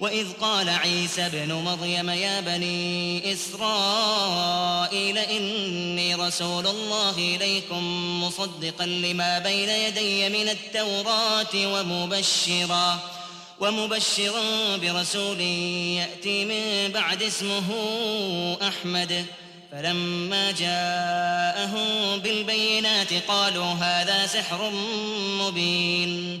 وإذ قال عيسى ابن مريم يا بني إسرائيل إني رسول الله إليكم مصدقا لما بين يدي من التوراة ومبشرا ومبشرا برسول يأتي من بعد اسمه أحمد. فلما جاءهم بالبينات قالوا هذا سحر مبين.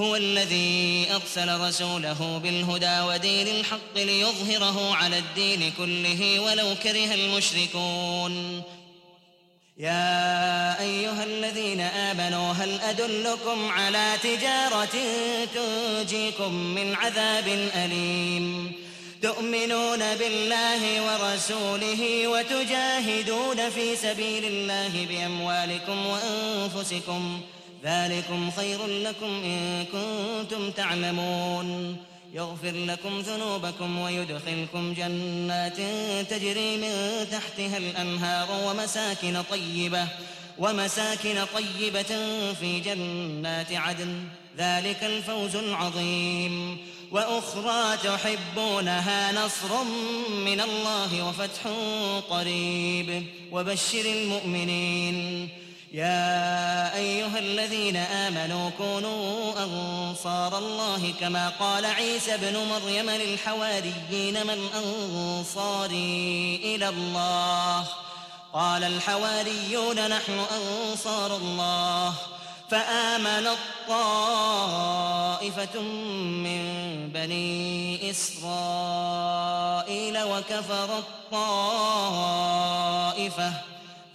هو الذي أرسل رسوله بالهدى ودين الحق ليظهره على الدين كله ولو كره المشركون. يا أيها الذين آمنوا هل أدلكم على تجارة تنجيكم من عذاب أليم؟ تؤمنون بالله ورسوله وتجاهدون في سبيل الله بأموالكم وأنفسكم ذلكم خير لكم إن كنتم تعلمون. يغفر لكم ذنوبكم ويدخلكم جنات تجري من تحتها الأنهار ومساكن طيبة ومساكن طيبة في جنات عدن. ذلك الفوز العظيم. وأخرى تحبونها نصر من الله وفتح قريب. وبشر المؤمنين. يا الذين آمنوا كونوا أنصار الله كما قال عيسى ابن مريم للحواريين من أنصاري إلى الله. قال الحواريون نحن أنصار الله. فآمن الطائفة من بني إسرائيل وكفر الطائفة.